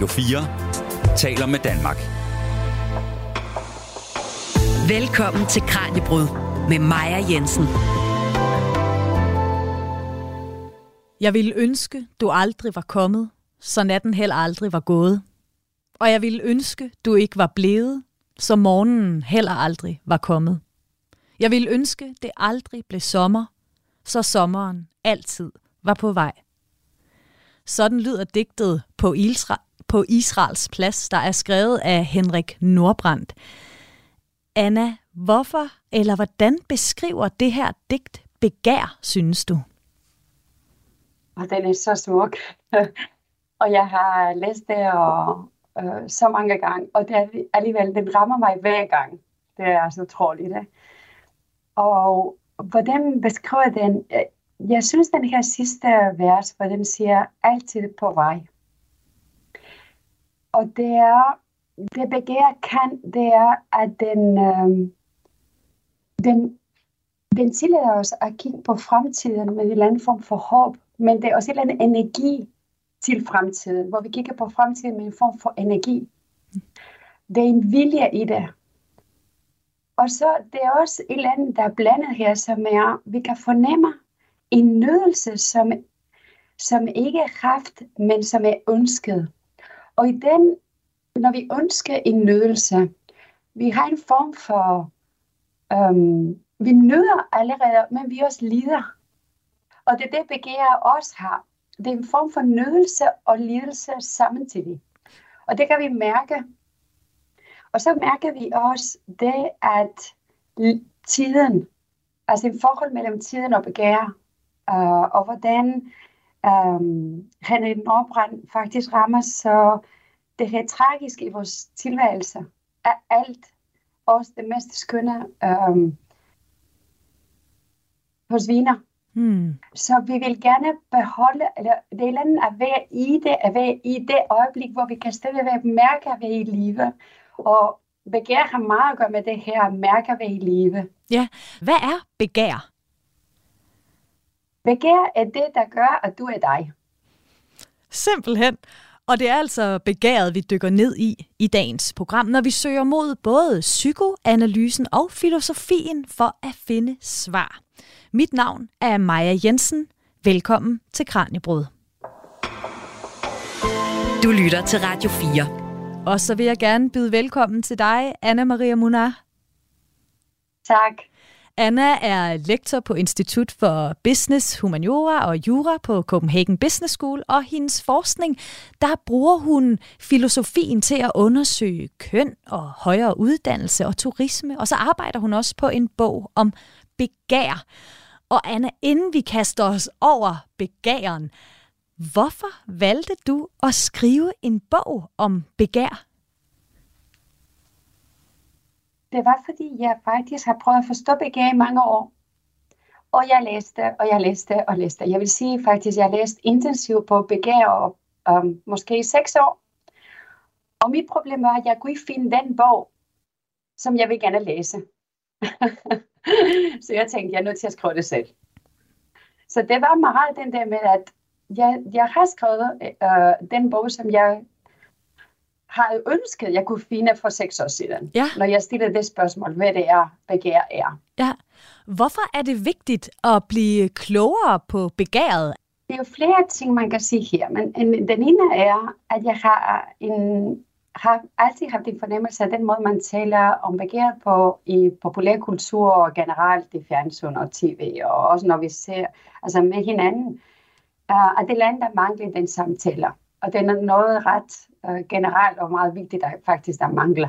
Radio 4 taler med Danmark. Velkommen til Kranjebrud med Maja Jensen. Jeg ville ønske, du aldrig var kommet, så natten heller aldrig var gået. Og jeg ville ønske, du ikke var blevet, så morgenen heller aldrig var kommet. Jeg ville ønske, det aldrig blev sommer, så sommeren altid var på vej. Sådan lyder digtet på, Isra- på Israels plads, der er skrevet af Henrik Nordbrandt. Anna, hvorfor eller hvordan beskriver det her digt begær, synes du? Og den er så smuk. og jeg har læst det og, øh, så mange gange, og det er alligevel, den rammer mig hver gang. Det er så utroligt. Det. Og hvordan beskriver den? Øh, jeg synes, den her sidste vers, hvor den siger, altid på vej. Og det er, det begær kan, det er, at den, øh, den, den tillader os at kigge på fremtiden med en eller anden form for håb, men det er også en eller anden energi til fremtiden, hvor vi kigger på fremtiden med en form for energi. Det er en vilje i det. Og så det er også et eller andet, der er blandet her, som er, vi kan fornemme en nydelse, som, som ikke er haft, men som er ønsket. Og i den, når vi ønsker en nydelse, vi har en form for, øhm, vi nyder allerede, men vi også lider. Og det er det, begær også har. Det er en form for nydelse og lidelse samtidig. Og det kan vi mærke. Og så mærker vi også det, at tiden, altså en forhold mellem tiden og begær, øh, og hvordan um, Henrik Nordbrand faktisk rammer så det her tragiske i vores tilværelse er alt, også det mest skønne um, hos viner. Hmm. Så vi vil gerne beholde, eller det er andet at være i det, at være i det øjeblik, hvor vi kan stadigvæk mærke at være i live. Og begær har meget at gøre med det her, mærke at være i live. Ja, hvad er begær? Begær er det, der gør, at du er dig. Simpelthen. Og det er altså begæret, vi dykker ned i i dagens program, når vi søger mod både psykoanalysen og filosofien for at finde svar. Mit navn er Maja Jensen. Velkommen til Kranjebrud. Du lytter til Radio 4. Og så vil jeg gerne byde velkommen til dig, Anna Maria Munar. Tak. Anna er lektor på Institut for Business, Humaniora og Jura på Copenhagen Business School, og hendes forskning, der bruger hun filosofien til at undersøge køn og højere uddannelse og turisme, og så arbejder hun også på en bog om begær. Og Anna, inden vi kaster os over begæren, hvorfor valgte du at skrive en bog om begær? Det var, fordi jeg faktisk har prøvet at forstå begær i mange år. Og jeg læste, og jeg læste, og læste. Jeg vil sige faktisk, at jeg læste intensivt på begær og um, måske i seks år. Og mit problem var, at jeg kunne ikke finde den bog, som jeg vil gerne læse. så jeg tænkte, jeg er nødt til at skrive det selv. Så det var meget den der med, at jeg, jeg har skrevet øh, den bog, som jeg har ønsket, jeg kunne finde for seks år siden. Ja. Når jeg stillede det spørgsmål, hvad det er, begær er. Ja. Hvorfor er det vigtigt at blive klogere på begæret? Det er jo flere ting, man kan sige her, men en, den ene er, at jeg har en har altid haft en fornemmelse af den måde, man taler om begær på i populærkultur og generelt i fjernsyn og tv, og også når vi ser altså med hinanden, uh, at det land, der mangler den samtaler. Og det er noget ret uh, generelt og meget vigtigt, der faktisk der mangler.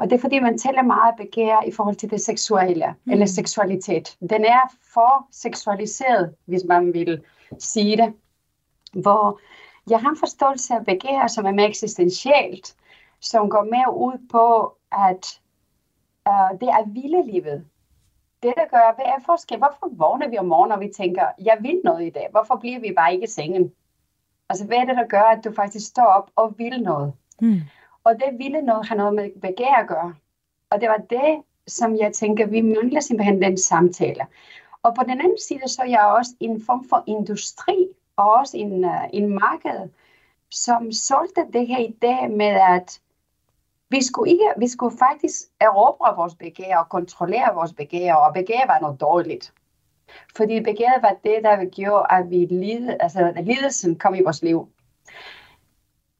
Og det er fordi, man taler meget begær i forhold til det seksuelle, mm. eller seksualitet. Den er for seksualiseret, hvis man vil sige det. Hvor jeg har en forståelse af begær, som er mere eksistentielt, som går mere ud på, at uh, det er vildelivet. Det, der gør, hvad er forskel? Hvorfor vågner vi om morgenen, og vi tænker, jeg vil noget i dag? Hvorfor bliver vi bare ikke i sengen? Altså, hvad er det, der gør, at du faktisk står op og vil noget? Mm. Og det ville noget har noget med begær at gøre. Og det var det, som jeg tænker, vi mangler simpelthen den samtale. Og på den anden side, så er jeg også en form for industri, og også en, uh, en marked, som solgte det her idé med, at vi skulle, ikke, vi skulle faktisk erobre vores begær og kontrollere vores begær, og begær var noget dårligt. Fordi begæret var det, der gjorde, at vi lide, altså, lidelsen kom i vores liv.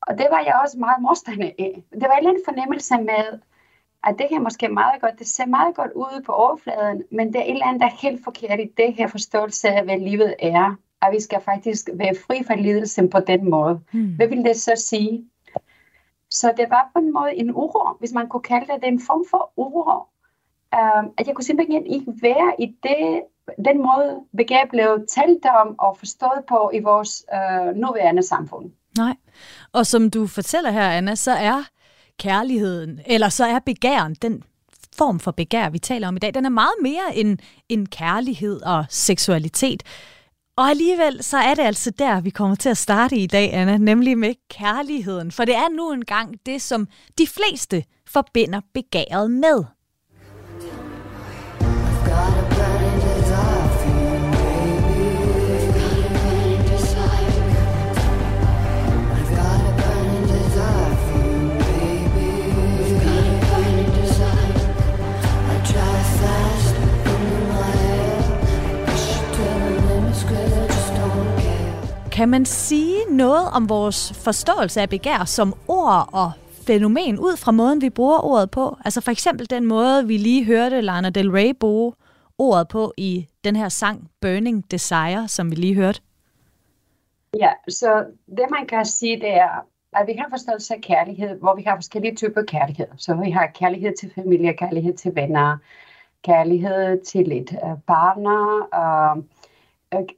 Og det var jeg også meget modstander af. Det var en eller anden fornemmelse med, at det her måske er meget godt, det ser meget godt ud på overfladen, men det er et eller andet, der er helt forkert i det her forståelse af, hvad livet er. At vi skal faktisk være fri fra lidelsen på den måde. Hmm. Hvad vil det så sige? Så det var på en måde en uro, hvis man kunne kalde det, det en form for uro. Uh, at jeg kunne simpelthen ikke være i det, den måde, begær blev talt om og forstået på i vores øh, nuværende samfund. Nej, og som du fortæller her, Anna, så er kærligheden, eller så er begæren, den form for begær, vi taler om i dag, den er meget mere end, end kærlighed og seksualitet. Og alligevel så er det altså der, vi kommer til at starte i dag, Anna, nemlig med kærligheden. For det er nu engang det, som de fleste forbinder begæret med. Kan man sige noget om vores forståelse af begær som ord og fænomen ud fra måden, vi bruger ordet på? Altså for eksempel den måde, vi lige hørte Lana Del Rey bruge ordet på i den her sang Burning Desire, som vi lige hørte. Ja, så det man kan sige, det er, at vi har forståelse af kærlighed, hvor vi har forskellige typer kærlighed. Så vi har kærlighed til familie, kærlighed til venner, kærlighed til et uh, partner, uh, Øh,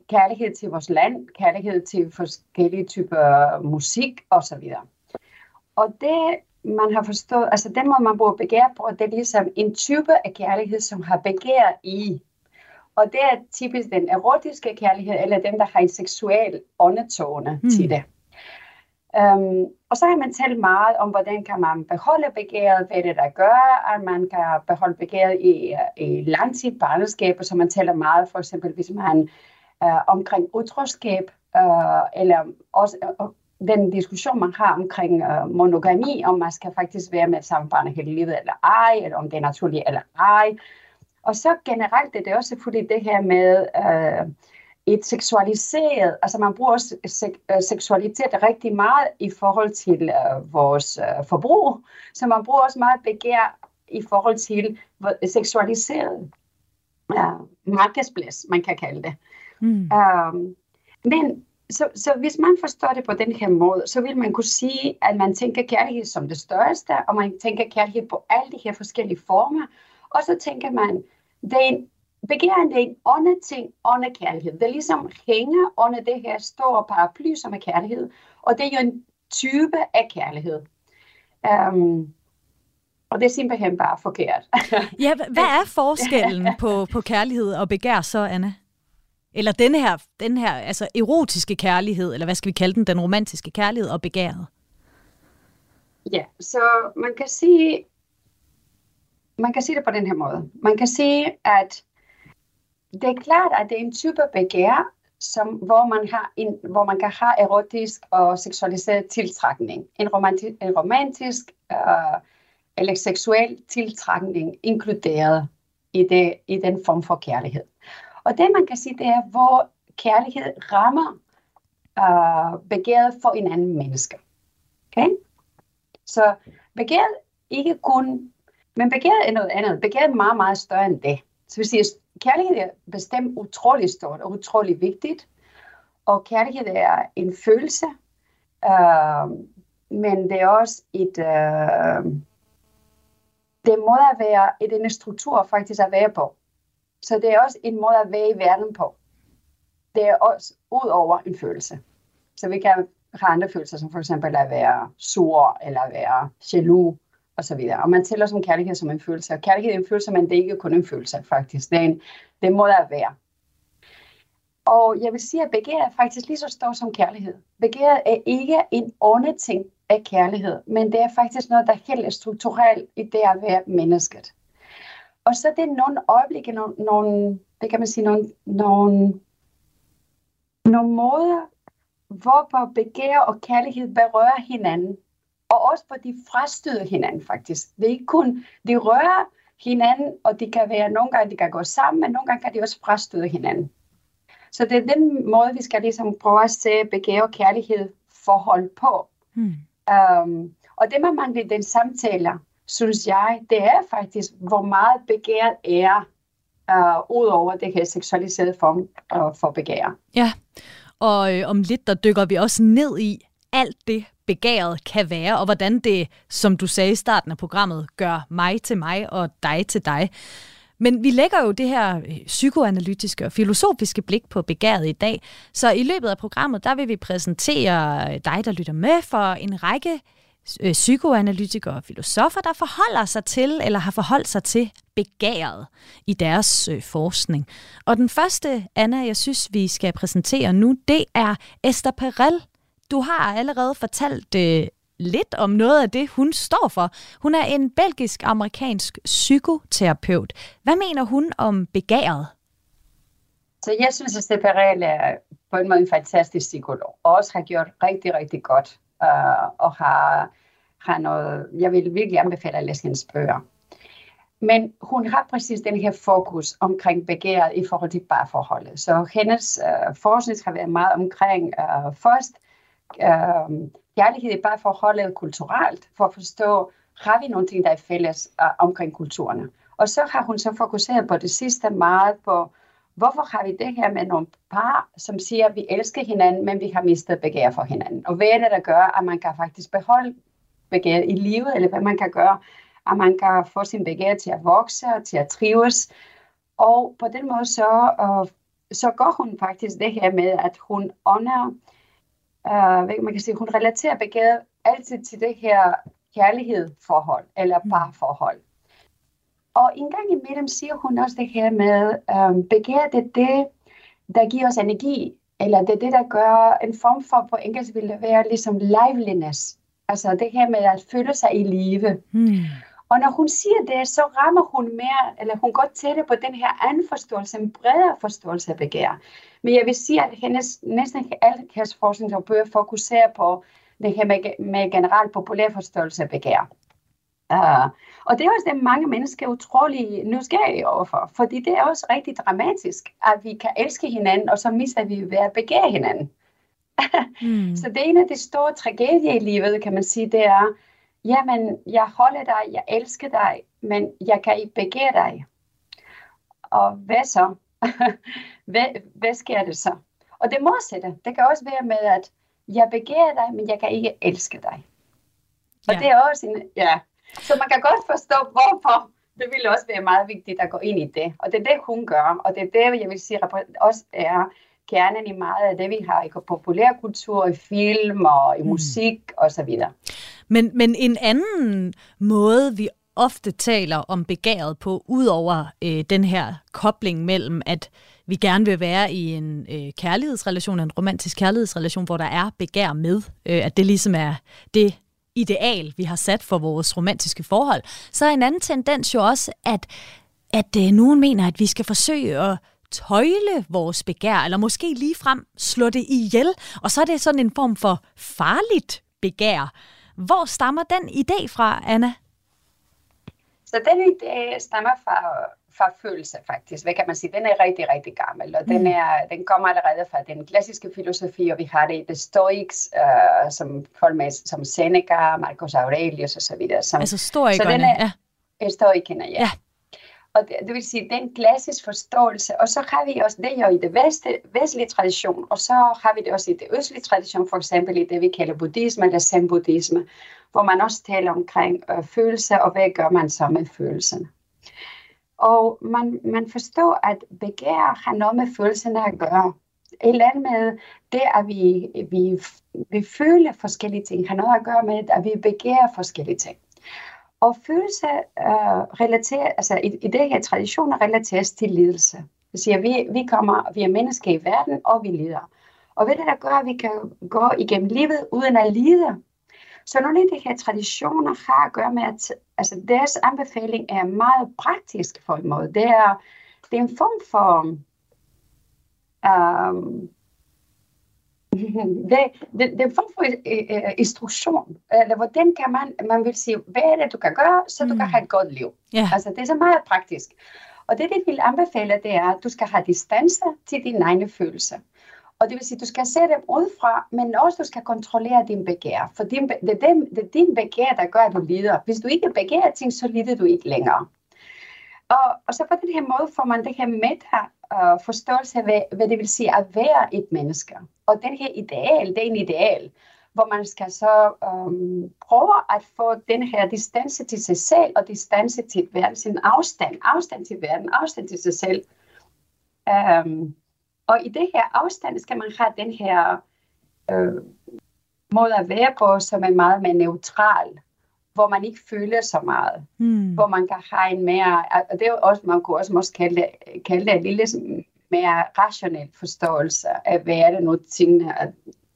kærlighed til vores land, kærlighed til forskellige typer musik osv. Og det, man har forstået, altså den måde, man bruger begær på, det er ligesom en type af kærlighed, som har begær i. Og det er typisk den erotiske kærlighed, eller den, der har en seksuel undertone mm. til det. Um, og så har man talt meget om, hvordan kan man beholde begæret, hvad det der gør, at man kan beholde begæret i, i langtid barneskab, så man taler meget, for eksempel hvis man øh, omkring utroskab, øh, eller også øh, øh, den diskussion, man har omkring øh, monogami, om man skal faktisk være med samme barn hele livet eller ej, eller om det er naturligt eller ej. Og så generelt er det også fordi det her med øh, et seksualiseret, altså man bruger også sek- øh, seksualitet rigtig meget i forhold til øh, vores øh, forbrug, så man bruger også meget begær i forhold til seksualiseret øh, markedsplads, man kan kalde det. Mm. Um, men så, så hvis man forstår det på den her måde, så vil man kunne sige, at man tænker kærlighed som det største, og man tænker kærlighed på alle de her forskellige former, og så tænker man, det er en, begæren det er en ånde ting, ånde kærlighed. Det ligesom hænger under det her store paraply, som er kærlighed, og det er jo en type af kærlighed. Um, og det er simpelthen bare forkert. ja, hvad er forskellen på, på kærlighed og begær så, Anna? Eller den her, den her altså erotiske kærlighed, eller hvad skal vi kalde den, den romantiske kærlighed og begæret? Ja, så man kan sige, man kan sige det på den her måde. Man kan sige, at det er klart, at det er en type begær, som, hvor, man har en, hvor man kan have erotisk og seksualiseret tiltrækning. En romantisk, en romantisk øh, eller seksuel tiltrækning inkluderet i, det, i den form for kærlighed. Og det man kan sige, det er, hvor kærlighed rammer øh, begæret for en anden menneske. Okay? Så begæret ikke kun, men begæret er noget andet. Begæret er meget, meget større end det. Så vi siger, kærlighed er bestemt utrolig stort og utrolig vigtigt. Og kærlighed er en følelse, øh, men det er også et, Øh, det må at være et, en struktur faktisk at være på. Så det er også en måde at være i verden på. Det er også ud over en følelse. Så vi kan have andre følelser, som for eksempel at være sur, eller at være jaloux, og så videre. Og man tæller som kærlighed som en følelse. Og kærlighed er en følelse, men det er ikke kun en følelse, faktisk. Det er en, det er en måde at være. Og jeg vil sige, at begær er faktisk lige så stor som kærlighed. Begær er ikke en onde ting af kærlighed, men det er faktisk noget, der er helt strukturelt i det at være mennesket. Og så det er nogle øjeblikke, nogle, nogle, det kan man sige, nogle, nogle, nogle måder, hvorpå begær og kærlighed berører hinanden. Og også hvor de frastøder hinanden faktisk. Det er ikke kun, de rører hinanden, og de kan være, nogle gange de kan gå sammen, men nogle gange kan de også frastøde hinanden. Så det er den måde, vi skal ligesom prøve at se begær og kærlighed forhold på. Hmm. Um, og det, man mangler den samtaler, synes jeg, det er faktisk, hvor meget begæret er, øh, ud over det her seksualiserede form øh, for begær. Ja, og øh, om lidt, der dykker vi også ned i alt det, begæret kan være, og hvordan det, som du sagde i starten af programmet, gør mig til mig og dig til dig. Men vi lægger jo det her øh, psykoanalytiske og filosofiske blik på begæret i dag. Så i løbet af programmet, der vil vi præsentere øh, dig, der lytter med, for en række Øh, psykoanalytikere og filosofer, der forholder sig til, eller har forholdt sig til begæret i deres øh, forskning. Og den første, Anna, jeg synes, vi skal præsentere nu, det er Esther Perel. Du har allerede fortalt øh, lidt om noget af det, hun står for. Hun er en belgisk-amerikansk psykoterapeut. Hvad mener hun om begæret? Så jeg synes, at Perel er på en måde en fantastisk psykolog, og også har gjort rigtig, rigtig godt, øh, og har, har noget, jeg vil virkelig anbefale at læse hendes bøger. Men hun har præcis den her fokus omkring begæret i forhold til parforholdet. Så hendes øh, forskning har været meget omkring øh, først øh, kærlighed i parforholdet kulturelt, for at forstå, har vi nogle ting, der er fælles øh, omkring kulturerne. Og så har hun så fokuseret på det sidste meget på, hvorfor har vi det her med nogle par, som siger, at vi elsker hinanden, men vi har mistet begær for hinanden. Og hvad er det, der gør, at man kan faktisk beholde begær i livet, eller hvad man kan gøre, at man kan få sin begær til at vokse og til at trives. Og på den måde så, uh, så går hun faktisk det her med, at hun under uh, man kan sige, hun relaterer begæret altid til det her kærlighedsforhold eller mm. Og en gang imellem siger hun også det her med, um, begær det det, der giver os energi, eller det er det, der gør en form for, på engelsk vil det være ligesom liveliness. Altså det her med at føle sig i live. Hmm. Og når hun siger det, så rammer hun mere, eller hun går tættere på den her anden forståelse, en bredere forståelse af begær. Men jeg vil sige, at hendes, næsten alle hendes forskning og bøger fokuserer på det her med, med generelt populær forståelse af begær. Uh, og det er også det, mange mennesker er utrolig nysgerrige overfor, fordi det er også rigtig dramatisk, at vi kan elske hinanden, og så mister vi ved at begære hinanden. mm. Så det er en af de store tragedier i livet, kan man sige, det er, jamen, jeg holder dig, jeg elsker dig, men jeg kan ikke begære dig. Og hvad så? hvad, hvad sker det så? Og det modsatte, det kan også være med, at jeg begærer dig, men jeg kan ikke elske dig. Og ja. det er også en, ja. Så man kan godt forstå, hvorfor det ville også være meget vigtigt at gå ind i det. Og det er det, hun gør. Og det er det, jeg vil sige, også er kernen i meget af det, vi har i populærkultur, i film og i mm. musik mm. osv. Men, men en anden måde, vi ofte taler om begæret på, udover øh, den her kobling mellem, at vi gerne vil være i en øh, kærlighedsrelation, en romantisk kærlighedsrelation, hvor der er begær med, øh, at det ligesom er det ideal, vi har sat for vores romantiske forhold, så er en anden tendens jo også, at, at øh, nogen mener, at vi skal forsøge at tøjle vores begær, eller måske lige frem slå det ihjel, og så er det sådan en form for farligt begær. Hvor stammer den idé fra, Anna? Så den idé stammer fra, fra følelse faktisk. Hvad kan man sige? Den er rigtig, rigtig gammel, og mm. den, er, den kommer allerede fra den klassiske filosofi, og vi har det i The Stoics, uh, som folk med, som Seneca, Marcus Aurelius osv. Altså stoikerne, så den er, ja. Stoikerne, ja. ja. Og det, det vil sige, den klassisk forståelse, og så har vi også det jo i det veste, vestlige tradition, og så har vi det også i det østlige tradition, for eksempel i det, vi kalder buddhisme eller zen-buddhisme, hvor man også taler omkring øh, følelser, og hvad gør man så med følelserne. Og man, man forstår, at begær har noget med følelserne at gøre. Et eller andet med det, at vi, vi, vi føler forskellige ting, har noget at gøre med, at vi begærer forskellige ting. Og følelse øh, relaterer, altså i, i det her traditioner relateres til lidelse. Det siger, vi, vi kommer, vi er mennesker i verden, og vi lider. Og hvad det, der gør, at vi kan gå igennem livet uden at lide? Så nogle af de her traditioner har at gøre med, at altså deres anbefaling er meget praktisk for en måde. Det er, det er en form for um, det, det, det er en form for uh, instruktion. Eller hvordan kan man, man vil sige, hvad er det, du kan gøre, så du mm. kan have et godt liv. Yeah. Altså, det er så meget praktisk. Og det, det vil anbefale, det er, at du skal have distance til dine egne følelser. Og det vil sige, at du skal se dem udefra, men også du skal kontrollere din begær. For din, det, er dem, det er din begær, der gør, at du lider. Hvis du ikke begærer ting, så lider du ikke længere. Og, og så på den her måde får man det her meta uh, øh, forståelse af, hvad, hvad det vil sige at være et menneske. Og den her ideal, det er en ideal, hvor man skal så um, prøve at få den her distance til sig selv og distance til verden, sin afstand, afstand til verden, afstand til sig selv. Um, og i det her afstand skal man have den her øh, måde at være på, som er meget mere neutral, hvor man ikke føler så meget, mm. hvor man kan have en mere, og det er også, man kunne også, også kalde, det, kalde det en lille mere rationel forståelse af, hvad er det nu tingene,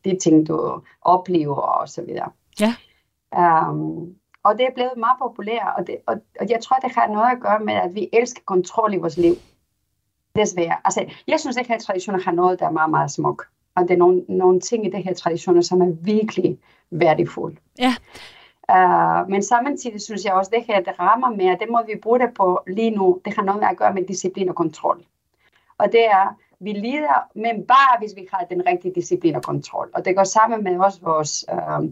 de ting, du oplever og så videre. Ja. Um, og det er blevet meget populært, og, det, og, og jeg tror, det har noget at gøre med, at vi elsker kontrol i vores liv. Desværre. Altså, jeg synes at traditioner har noget, der er meget, meget smuk. Og det er nogle, nogle ting i det her traditioner, som er virkelig værdifulde. Ja. Uh, men samtidig synes jeg også, at det her, det rammer mere, det må vi bruge det på lige nu. Det har noget at gøre med disciplin og kontrol. Og det er, vi lider, men bare hvis vi har den rigtige disciplin og kontrol. Og det går sammen med også vores uh,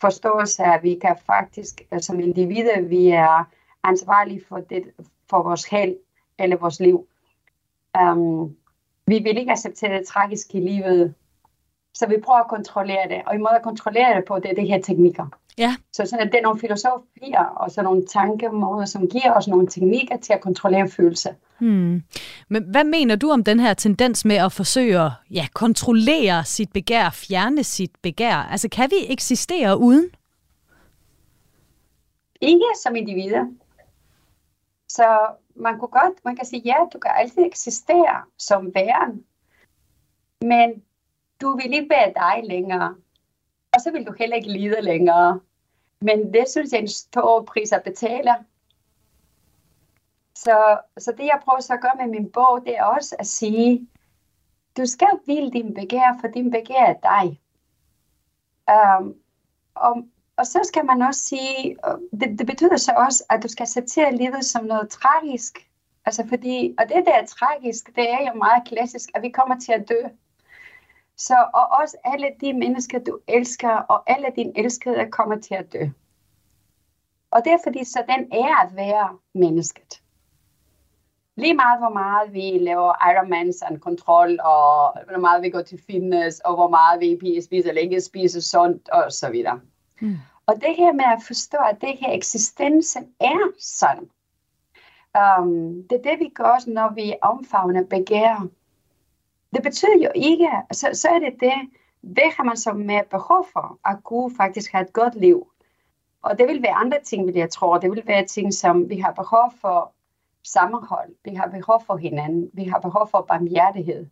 forståelse af, at vi kan faktisk, altså som individer, vi er ansvarlige for, det, for vores held eller vores liv. Um, vi vil ikke acceptere det tragiske i livet, så vi prøver at kontrollere det. Og i måde at kontrollere det på, det er det her teknikker. Ja. Så sådan, det er nogle filosofier og så nogle tankemåder, som giver os nogle teknikker til at kontrollere følelser. Hmm. Men hvad mener du om den her tendens med at forsøge at ja, kontrollere sit begær, fjerne sit begær? Altså kan vi eksistere uden? Ikke som individer. Så man kunne godt, man kan sige, ja, du kan altid eksistere som væren, men du vil ikke være dig længere. Og så vil du heller ikke lide længere. Men det synes jeg er en stor pris at betale. Så, så det jeg prøver så at gøre med min bog, det er også at sige, du skal ville din begær, for din begær er dig. Um, og, og så skal man også sige, det, det betyder så også, at du skal acceptere livet som noget tragisk. Altså fordi, og det der er tragisk, det er jo meget klassisk, at vi kommer til at dø. Så og også alle de mennesker, du elsker, og alle dine elskede kommer til at dø. Og det er fordi, så den er at være mennesket. Lige meget, hvor meget vi laver Ironmans og kontrol, og hvor meget vi går til fitness, og hvor meget vi spiser eller ikke spiser sundt, og så videre. Mm. Og det her med at forstå, at det her eksistensen er sådan. Um, det er det, vi gør, når vi omfavner begær. Det betyder jo ikke, så, så er det det, hvad har man så med behov for, at kunne faktisk have et godt liv. Og det vil være andre ting, vil jeg tro. Det vil være ting, som vi har behov for sammenhold. Vi har behov for hinanden. Vi har behov for barmhjertighed.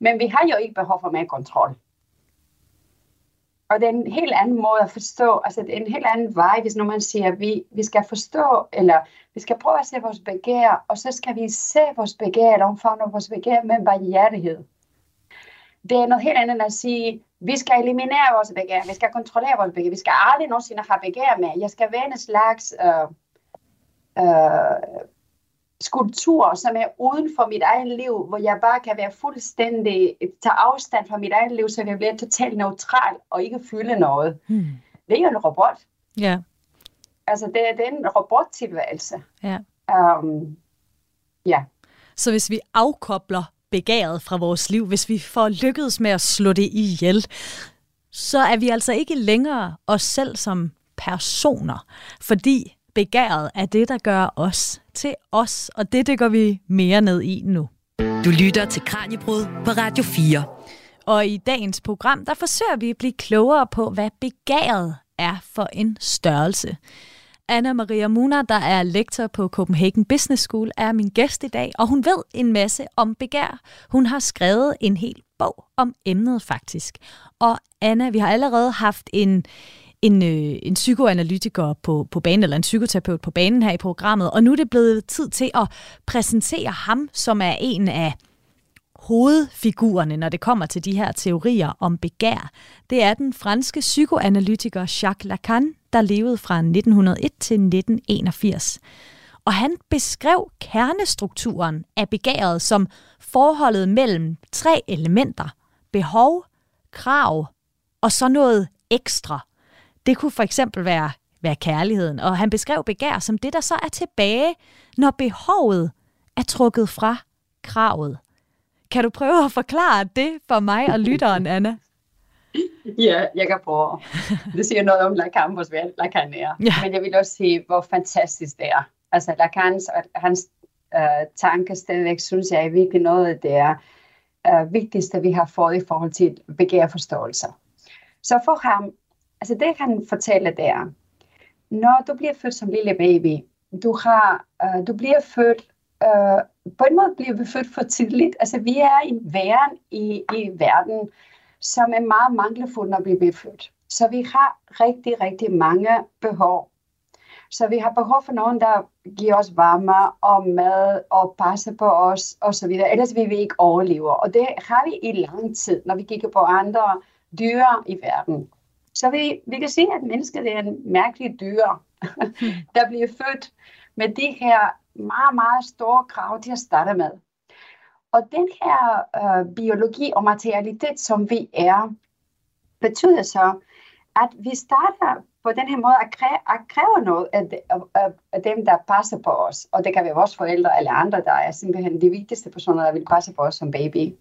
Men vi har jo ikke behov for mere kontrol. Og det er en helt anden måde at forstå, altså det er en helt anden vej, hvis når man siger, at vi, vi skal forstå, eller vi skal prøve at se vores begær, og så skal vi se vores begær, eller omfavne vores begær med barmhjertighed. Det er noget helt andet end at sige, vi skal eliminere vores begær, vi skal kontrollere vores begær, vi skal aldrig nogensinde have begær med. Jeg skal være en slags øh, øh, skulptur, som er uden for mit eget liv, hvor jeg bare kan være fuldstændig, tage afstand fra mit eget liv, så jeg bliver totalt neutral og ikke føle noget. Hmm. Det er jo en robot. Ja. Altså, det, det er en robottilværelse. Ja. Um, ja. Så hvis vi afkobler begæret fra vores liv, hvis vi får lykkedes med at slå det ihjel, så er vi altså ikke længere os selv som personer, fordi begæret er det, der gør os til os, og det går vi mere ned i nu. Du lytter til Kranjebrud på Radio 4. Og i dagens program, der forsøger vi at blive klogere på, hvad begæret er for en størrelse. Anna Maria Muna, der er lektor på Copenhagen Business School, er min gæst i dag, og hun ved en masse om begær. Hun har skrevet en hel bog om emnet faktisk. Og Anna, vi har allerede haft en, en, øh, en psykoanalytiker på, på banen, eller en psykoterapeut på banen her i programmet, og nu er det blevet tid til at præsentere ham, som er en af hovedfigurerne, når det kommer til de her teorier om begær, det er den franske psykoanalytiker Jacques Lacan, der levede fra 1901 til 1981. Og han beskrev kernestrukturen af begæret som forholdet mellem tre elementer. Behov, krav og så noget ekstra. Det kunne for eksempel være, være kærligheden, og han beskrev begær som det, der så er tilbage, når behovet er trukket fra kravet. Kan du prøve at forklare det for mig og lytteren, Anna? Ja, jeg kan prøve. Det siger noget om Lacan, hvor svært Lacan er. Ja. Men jeg vil også sige, hvor fantastisk det er. Altså Lacans og hans uh, tanke stadigvæk, synes jeg er virkelig noget af det er uh, vigtigste, vi har fået i forhold til begærforståelser. Så for ham, altså det han fortæller der, når du bliver født som lille baby, du, har, uh, du bliver født, uh, på en måde bliver vi født for tidligt. Altså vi er en væren i, i verden, som er meget mangelfuld, når vi bliver født. Så vi har rigtig, rigtig mange behov. Så vi har behov for nogen, der giver os varme og mad og passer på os osv. Ellers vil vi ikke overleve. Og det har vi i lang tid, når vi kigger på andre dyr i verden. Så vi, vi kan se, at mennesket er en mærkelig dyr, der bliver født med de her meget, meget store krav til at starte med. Og den her øh, biologi og materialitet, som vi er, betyder så, at vi starter på den her måde at kræve, at kræve noget af, af, af dem, der passer på os. Og det kan være vores forældre eller andre, der er simpelthen de vigtigste personer, der vil passe på os som baby.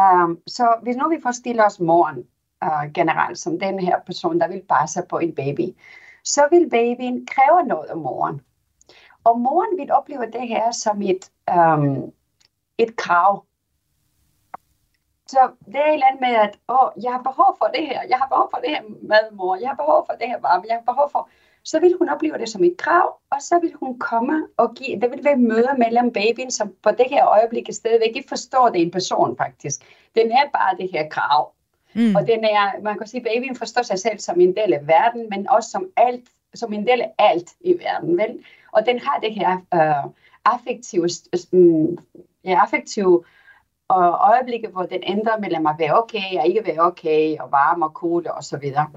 Um, så hvis nu vi forestiller os moren øh, generelt som den her person, der vil passe på en baby, så vil babyen kræve noget af moren. Og moren vil opleve det her som et, um, et krav. Så det er et eller andet med, at åh, jeg har behov for det her, jeg har behov for det her mad, mor, jeg har behov for det her varme, jeg har behov for... Så vil hun opleve det som et krav, og så vil hun komme og give... Der vil være møder mellem babyen, som på det her øjeblik stadigvæk ikke forstår det en person faktisk. Den er bare det her krav. Mm. Og den er, man kan sige, babyen forstår sig selv som en del af verden, men også som alt, som en del af alt i verden, vel? Og den har det her øh, affektive, øh, ja, affektive og øjeblikke, hvor den ændrer mellem at være okay og ikke være okay, og varme og kolde og så videre.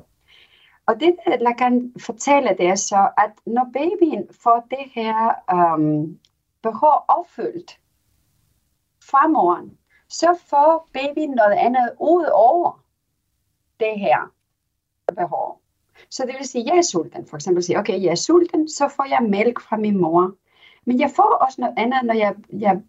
Og det, der Lacan fortæller, det er så, at når babyen får det her øhm, behov opfyldt fra moren, så får babyen noget andet ud over det her behov. Så det vil sige, at jeg er sulten. For eksempel sige, okay, jeg er sulten, så får jeg mælk fra min mor. Men jeg får også noget andet, når jeg, jeg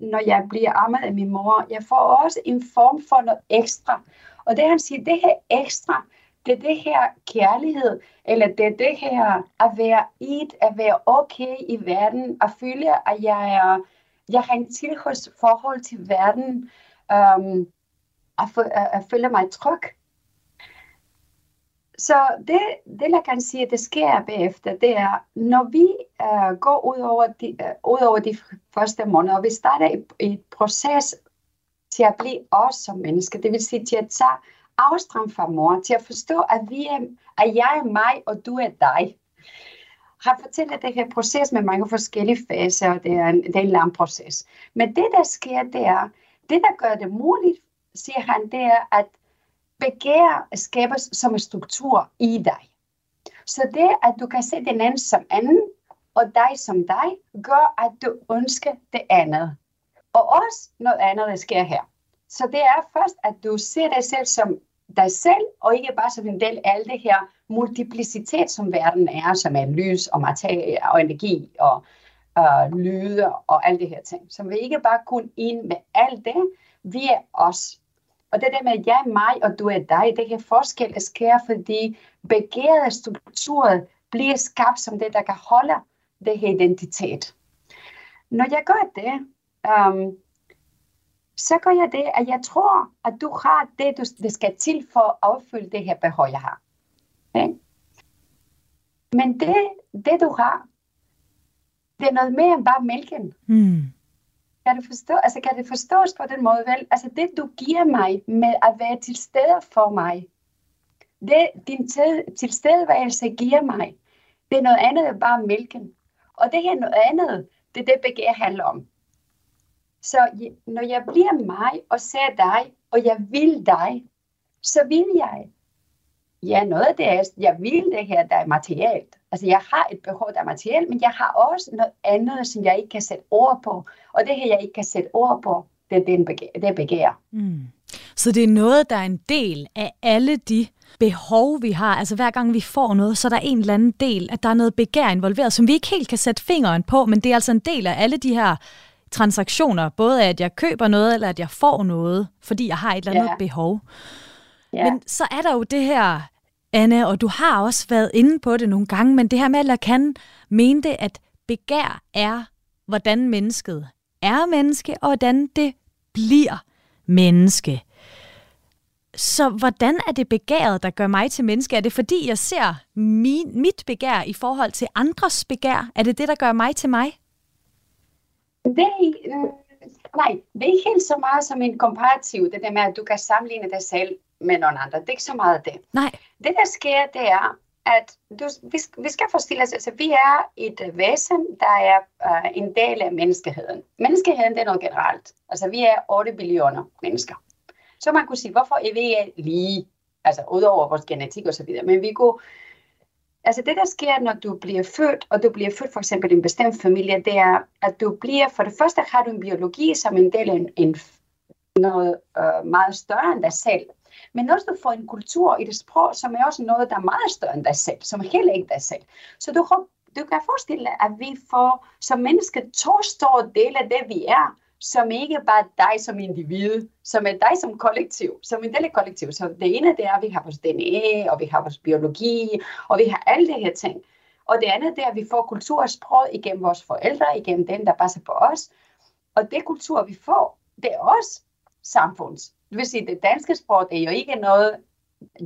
når jeg bliver ammet af min mor. Jeg får også en form for noget ekstra. Og det han siger, det her ekstra, det er det her kærlighed, eller det er det her at være i at være okay i verden, at føle, at jeg, er, jeg har en tilhørsforhold til verden, um, at, at, at føle mig tryg. Så det, det jeg kan sige, det sker bagefter, det er, når vi øh, går ud over, de, øh, ud over de første måneder, og vi starter et, et proces til at blive os som mennesker, det vil sige til at tage afstand fra mor, til at forstå, at, vi er, at jeg er mig, og du er dig. Han fortæller det her proces med mange forskellige faser, og det er en, det er en lang proces. Men det, der sker, det er, det, der gør det muligt, siger han, det er, at begær skabes som en struktur i dig. Så det, at du kan se den anden som anden, og dig som dig, gør, at du ønsker det andet. Og også noget andet, der sker her. Så det er først, at du ser dig selv som dig selv, og ikke bare som en del af alt det her multiplicitet, som verden er, som er lys og materie og energi og øh, lyde og alle det her ting. Så vi ikke bare kun en med alt det, vi er os. Og det der med, at jeg er mig, og du er dig, det her forskel sker, fordi begærede strukturer bliver skabt som det, der kan holde det her identitet. Når jeg gør det, um, så gør jeg det, at jeg tror, at du har det, du, det skal til for at opfylde det her behov, jeg har. Okay? Men det, det, du har, det er noget mere end bare mælken. Mm. Kan det, forstå, altså, kan det forstås på den måde, vel? Altså det, du giver mig med at være til stede for mig, det din tilstedeværelse giver mig, det er noget andet end bare mælken. Og det her noget andet, det er det begær handler om. Så når jeg bliver mig og ser dig, og jeg vil dig, så vil jeg. Ja, noget af det er, jeg vil det her, der er materielt. Altså, jeg har et behov, der er materielt, men jeg har også noget andet, som jeg ikke kan sætte ord på. Og det her, jeg ikke kan sætte ord på, det er den begær, det begær. Mm. Så det er noget, der er en del af alle de behov, vi har. Altså hver gang vi får noget, så er der en eller anden del, at der er noget begær involveret, som vi ikke helt kan sætte fingeren på, men det er altså en del af alle de her transaktioner, både at jeg køber noget, eller at jeg får noget, fordi jeg har et eller andet ja. behov. Ja. Men så er der jo det her, Anna, og du har også været inde på det nogle gange, men det her med, at Lacan mente, at begær er, hvordan mennesket er menneske, og hvordan det bliver menneske. Så hvordan er det begæret, der gør mig til menneske? Er det fordi, jeg ser min, mit begær i forhold til andres begær? Er det det, der gør mig til mig? Det, øh, nej, det er ikke helt så meget som en komparativ, det der med, at du kan sammenligne dig selv med nogen andre. Det er ikke så meget det. Nej. Det, der sker, det er, at du, vi, vi skal forestille os, at altså, vi er et væsen, der er uh, en del af menneskeheden. Menneskeheden, det er noget generelt. Altså, vi er 8 billioner mennesker. Så man kunne sige, hvorfor er vi lige, altså udover vores genetik og så videre, men vi kunne, altså det der sker, når du bliver født, og du bliver født for eksempel i en bestemt familie, det er, at du bliver, for det første har du en biologi som en del af en, en noget uh, meget større end dig selv. Men også du får en kultur i det sprog, som er også noget, der er meget større end dig selv, som er heller ikke dig selv. Så du, du kan forestille dig, at vi får som mennesker to store dele af det, vi er, som ikke bare dig som individ, som er dig som kollektiv, som en del af kollektiv. Så det ene det er, at vi har vores DNA, og vi har vores biologi, og vi har alle de her ting. Og det andet det er, at vi får kultur og sprog igennem vores forældre, igennem den, der passer på os. Og det kultur, vi får, det er også samfunds. Det vil sige, det danske sport er jo ikke noget,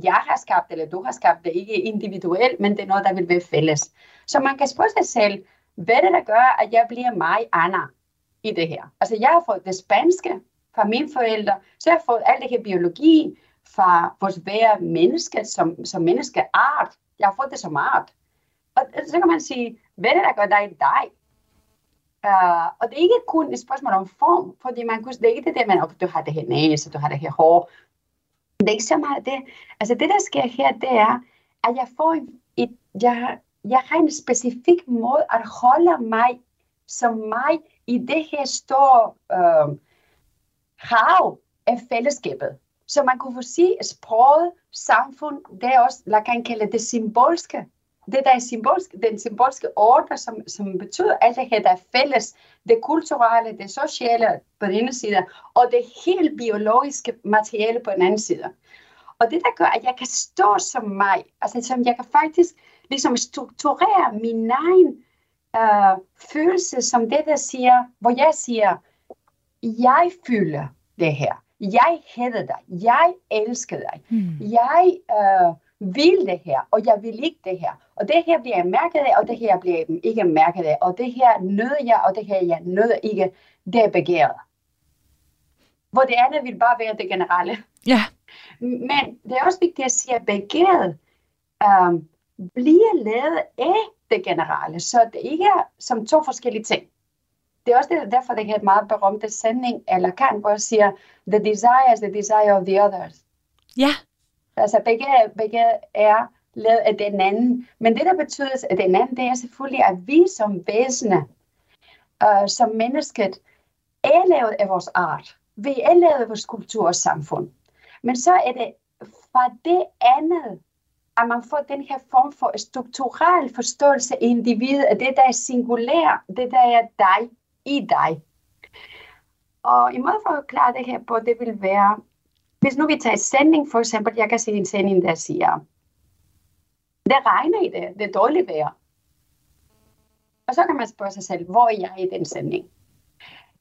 jeg har skabt, eller du har skabt, det er ikke individuelt, men det er noget, der vil være fælles. Så man kan spørge sig selv, hvad er det, der gør, at jeg bliver mig, Anna? i det her. Altså jeg har fået det spanske fra mine forældre, så jeg har fået alt det her biologi fra vores være menneske som, som menneskeart. Jeg har fået det som art. Og så kan man sige, hvad er det, der gør dig dig? Uh, og det er ikke kun et spørgsmål om form, fordi man kunne, det er ikke det der, man, okay, du har det her næse, du har det her hår. Det er ikke så meget det. Altså det, der sker her, det er, at jeg får et, jeg, jeg har en specifik måde at holde mig som mig i det her store øh, hav af fællesskabet. Så man kunne få sige, at sproget, samfund, det er også, lad kan kalde det symbolske. Det der er symbolsk, den symbolske ordre, som, som betyder alt det her, der er fælles. Det kulturelle, det sociale på den ene side, og det helt biologiske materiale på den anden side. Og det, der gør, at jeg kan stå som mig, altså som jeg kan faktisk ligesom strukturere min egen øh, følelse som det, der siger, hvor jeg siger, jeg føler det her. Jeg hæder dig. Jeg elsker dig. Mm. Jeg øh, vil det her, og jeg vil ikke det her. Og det her bliver jeg mærket af, og det her bliver jeg ikke mærket af. Og det her nøder jeg, og det her jeg nøder ikke. Det er begæret. Hvor det andet vil bare være det generelle. Ja. Men det er også vigtigt at sige, at begæret øh, bliver lavet af det generelle, så det ikke er som to forskellige ting. Det er også det, derfor, det er et meget berømte sending, eller kan, hvor jeg siger, the desire is the desire of the others. Ja. Altså begge, begge er lavet af den anden. Men det, der betyder, at den anden, det er selvfølgelig, at vi som væsene, øh, som mennesket, er lavet af vores art. Vi er lavet af vores kultur og samfund. Men så er det fra det andet, at man får den her form for strukturel forståelse af individet, af det, der er singulær, det, der er dig i dig. Og en måde for at klare det her på, det vil være, hvis nu vi tager en sending, for eksempel, jeg kan se en sending, der siger, det regner i det, det er dårligt vejr. Og så kan man spørge sig selv, hvor er jeg i den sending?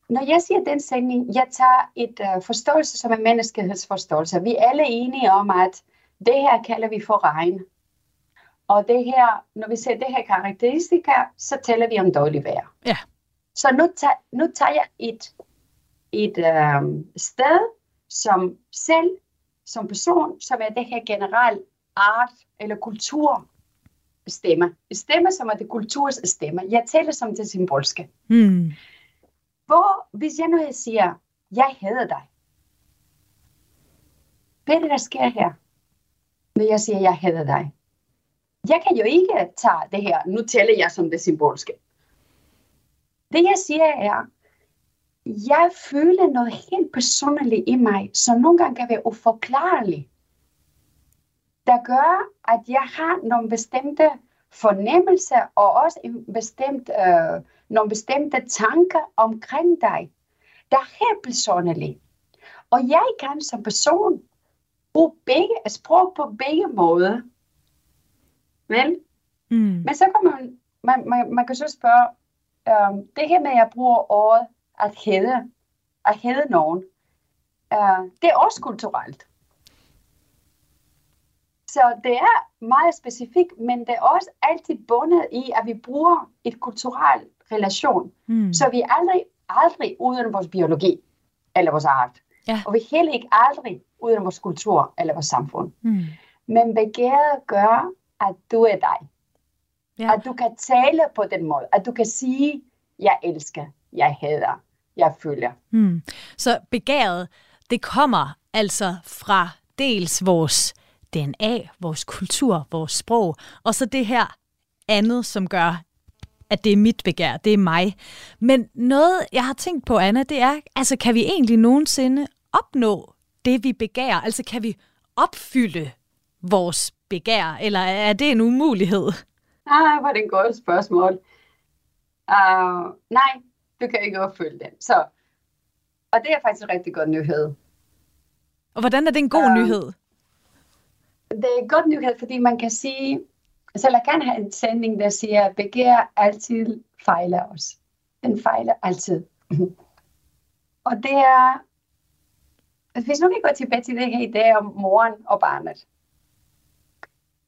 Når jeg siger den sending, jeg tager et uh, forståelse som en menneskehedsforståelse. Vi er alle enige om, at det her kalder vi for regn. Og det her, når vi ser det her karakteristika, så taler vi om dårlig vejr. Ja. Så nu, tager, nu tager jeg et, et øh, sted som selv, som person, som er det her generelt art eller kultur stemme. Stemme, som er det kulturs stemme. Jeg taler som det symbolske. Mm. hvor, hvis jeg nu siger, jeg hader dig. Hvad er det, der sker her? Når jeg siger, jeg hader dig. Jeg kan jo ikke tage det her, nu tæller jeg som det symbolske. Det jeg siger er, jeg føler noget helt personligt i mig, som nogle gange kan være uforklarligt, der gør, at jeg har nogle bestemte fornemmelser og også en bestemt, øh, nogle bestemte tanker omkring dig, der er helt personlige. Og jeg kan som person bruge begge, sprog på begge måder. Vel? Mm. Men så kan man, man, man, man kan så spørge, øh, det her med, at jeg bruger ordet at hæde, at hæde nogen, øh, det er også kulturelt. Så det er meget specifikt, men det er også altid bundet i, at vi bruger et kulturelt relation. Mm. Så vi er aldrig, aldrig uden vores biologi eller vores art. Ja. Og vi er heller ikke aldrig uden vores kultur eller vores samfund. Mm. Men begæret gør, at du er dig. Ja. At du kan tale på den måde. At du kan sige, jeg elsker, jeg hader, jeg følger. Mm. Så begæret, det kommer altså fra dels vores DNA, vores kultur, vores sprog, og så det her andet, som gør, at det er mit begær, det er mig. Men noget, jeg har tænkt på, Anna, det er, altså kan vi egentlig nogensinde opnå det, vi begærer? Altså kan vi opfylde vores begær, eller er det en umulighed? Ah, hvor det et godt spørgsmål. Uh, nej, du kan ikke opfylde den. Så, og det er faktisk en rigtig god nyhed. Og hvordan er det en god uh, nyhed? det er en god nyhed, fordi man kan sige, så jeg kan have en sending, der siger, at begær altid fejler os. Den fejler altid. og det er, hvis nu vi går tilbage til det her idé om moren og barnet.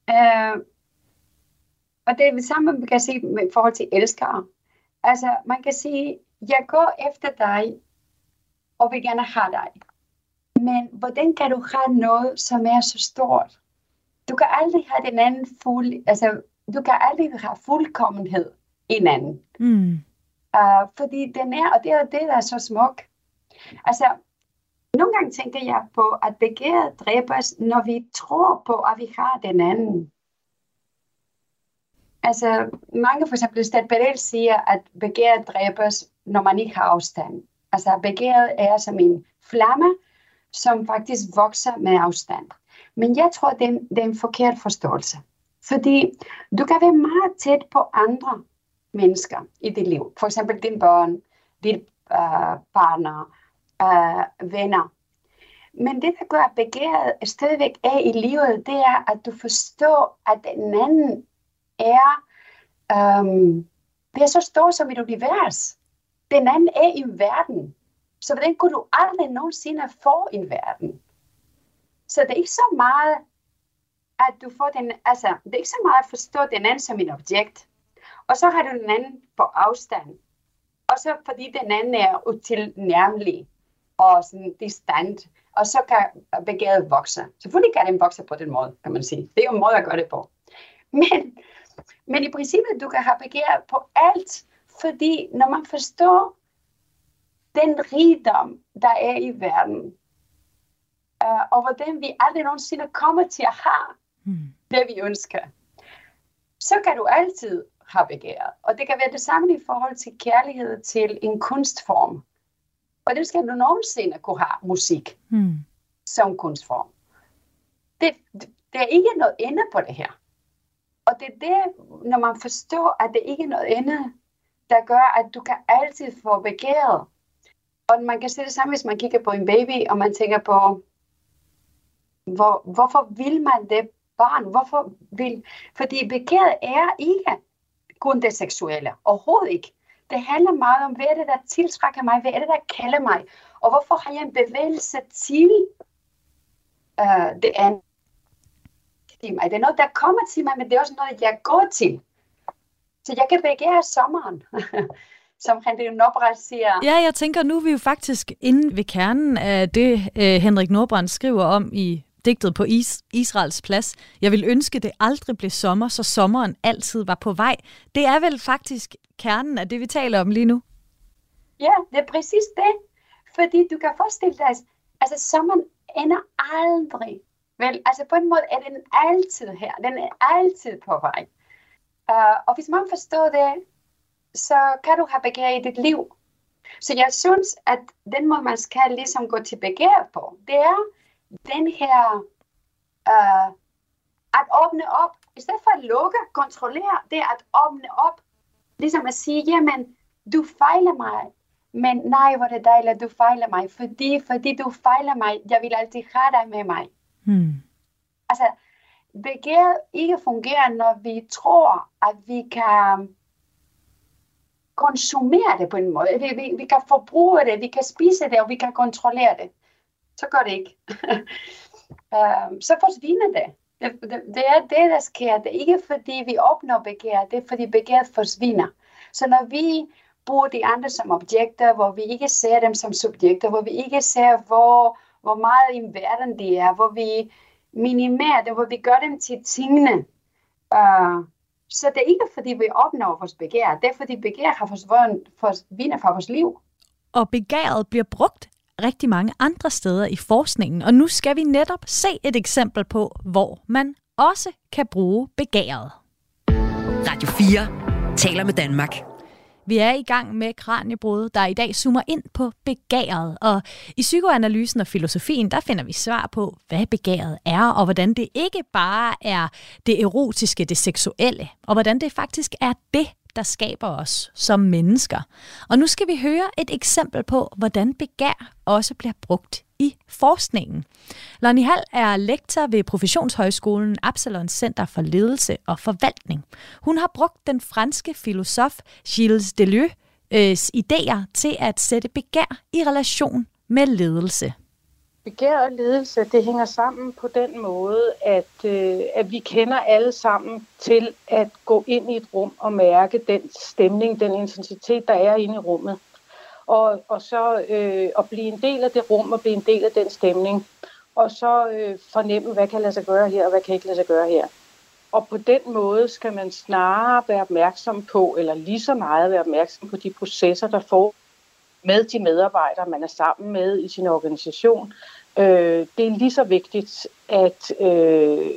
Uh, og det er det samme, man kan sige med forhold til elskere. Altså, man kan sige, jeg går efter dig, og vil gerne have dig. Men hvordan kan du have noget, som er så stort? du kan aldrig have den anden fuld, altså, du kan aldrig have fuldkommenhed i en anden. Mm. Uh, fordi den er, og det er det, der er så smuk. Altså, nogle gange tænker jeg på, at begæret dræbes, når vi tror på, at vi har den anden. Altså, mange for eksempel Sted Perel siger, at begæret dræbes, når man ikke har afstand. Altså, begæret er som en flamme, som faktisk vokser med afstand. Men jeg tror, det er, en, det er en forkert forståelse. Fordi du kan være meget tæt på andre mennesker i dit liv. For eksempel dine børn, dine øh, partner, øh, venner. Men det, der gør, at begæret stadigvæk er i livet, det er, at du forstår, at den anden er, um, det er så stort som et univers. Den anden er i verden. Så hvordan kunne du aldrig nogensinde få en verden? Så det er ikke så meget, at du får den, altså, det er ikke så meget at forstå den anden som en objekt. Og så har du den anden på afstand. Og så fordi den anden er utilnærmelig og sådan distant, og så kan begæret vokse. Selvfølgelig kan den vokse på den måde, kan man sige. Det er jo en måde at gøre det på. Men, men i princippet, du kan have begær på alt, fordi når man forstår den rigdom, der er i verden, uh, og hvordan vi aldrig nogensinde kommer til at have mm. det, vi ønsker, så kan du altid have begæret. Og det kan være det samme i forhold til kærlighed til en kunstform. Og det skal du nogensinde kunne have musik mm. som kunstform. Det, det, det er ikke noget ende på det her. Og det er det, når man forstår, at det ikke er noget andet, der gør, at du kan altid få begæret. Og man kan se det samme, hvis man kigger på en baby, og man tænker på, hvor, hvorfor vil man det barn? Hvorfor vil... Fordi begæret er ikke kun det seksuelle. Overhovedet ikke. Det handler meget om, hvad er det, der tiltrækker mig? Hvad er det, der kalder mig? Og hvorfor har jeg en bevægelse til øh, det andet? Det er noget, der kommer til mig, men det er også noget, jeg går til. Så jeg kan begære sommeren. som Henrik Nordbrandt siger. Ja, jeg tænker, nu er vi jo faktisk inde ved kernen af det, uh, Henrik Nordbrandt skriver om i digtet på Is- Israels plads. Jeg vil ønske, det aldrig blev sommer, så sommeren altid var på vej. Det er vel faktisk kernen af det, vi taler om lige nu? Ja, det er præcis det. Fordi du kan forestille dig, altså sommeren ender aldrig. Vel, altså på en måde er den altid her. Den er altid på vej. Uh, og hvis man forstår det, så kan du have begær i dit liv. Så jeg synes, at den måde, man skal ligesom gå til begær på, det er den her uh, at åbne op. I stedet for at lukke, kontrollere, det er at åbne op. Ligesom at sige, jamen, du fejler mig, men nej, hvor det dejligt, at du fejler mig, fordi, fordi du fejler mig, jeg vil altid have dig med mig. Mm. Altså, begæret ikke fungerer, når vi tror, at vi kan konsumere det på en måde. Vi, vi, vi kan forbruge det, vi kan spise det, og vi kan kontrollere det. Så gør det ikke. uh, så forsvinder det. Det, det. det er det, der sker. Det er ikke fordi, vi opnår begær, det er fordi begæret forsvinder. Så når vi bruger de andre som objekter, hvor vi ikke ser dem som subjekter, hvor vi ikke ser, hvor, hvor meget i verden de er, hvor vi minimerer dem, hvor vi gør dem til tingene. Uh, så det er ikke, fordi vi opnår vores begær, det er, fordi begær har forsvundet fra vores liv. Og begæret bliver brugt rigtig mange andre steder i forskningen, og nu skal vi netop se et eksempel på, hvor man også kan bruge begæret. Radio 4 taler med Danmark. Vi er i gang med Kranjebrud, der i dag zoomer ind på begæret. Og i psykoanalysen og filosofien, der finder vi svar på, hvad begæret er, og hvordan det ikke bare er det erotiske, det seksuelle, og hvordan det faktisk er det, der skaber os som mennesker. Og nu skal vi høre et eksempel på, hvordan begær også bliver brugt i forskningen. Lonnie Hall er lektor ved Professionshøjskolen Absalon Center for Ledelse og Forvaltning. Hun har brugt den franske filosof Gilles Deleuze' idéer til at sætte begær i relation med ledelse. Begær og ledelse, det hænger sammen på den måde, at, øh, at vi kender alle sammen til at gå ind i et rum og mærke den stemning, den intensitet, der er inde i rummet og, og så øh, at blive en del af det rum og blive en del af den stemning. Og så øh, fornemme, hvad kan lade sig gøre her, og hvad kan ikke lade sig gøre her. Og på den måde skal man snarere være opmærksom på, eller lige så meget være opmærksom på de processer, der får med de medarbejdere, man er sammen med i sin organisation. Øh, det er lige så vigtigt at øh,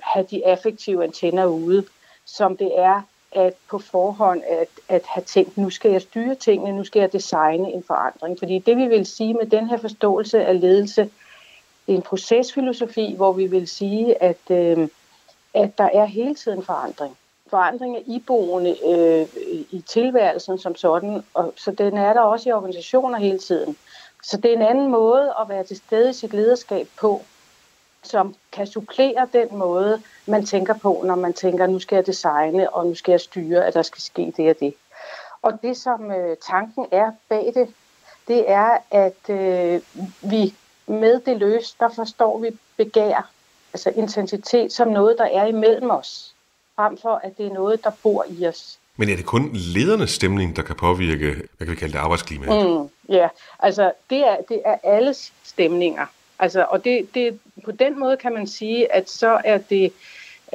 have de affektive antenner ude, som det er at på forhånd at, at have tænkt, nu skal jeg styre tingene, nu skal jeg designe en forandring. Fordi det vi vil sige med den her forståelse af ledelse, det er en procesfilosofi, hvor vi vil sige, at, øh, at der er hele tiden forandring. Forandring er iboende øh, i tilværelsen som sådan, og så den er der også i organisationer hele tiden. Så det er en anden måde at være til stede i sit lederskab på, som kan supplere den måde, man tænker på, når man tænker, nu skal jeg designe, og nu skal jeg styre, at der skal ske det og det. Og det, som øh, tanken er bag det, det er, at øh, vi med det løs, der forstår vi begær, altså intensitet, som noget, der er imellem os, frem for at det er noget, der bor i os. Men er det kun ledernes stemning, der kan påvirke, hvad kan vi kalde det, arbejdsklimaet? Mm, ja, altså det er, det er alles stemninger. Altså, og det, det, på den måde kan man sige, at så er det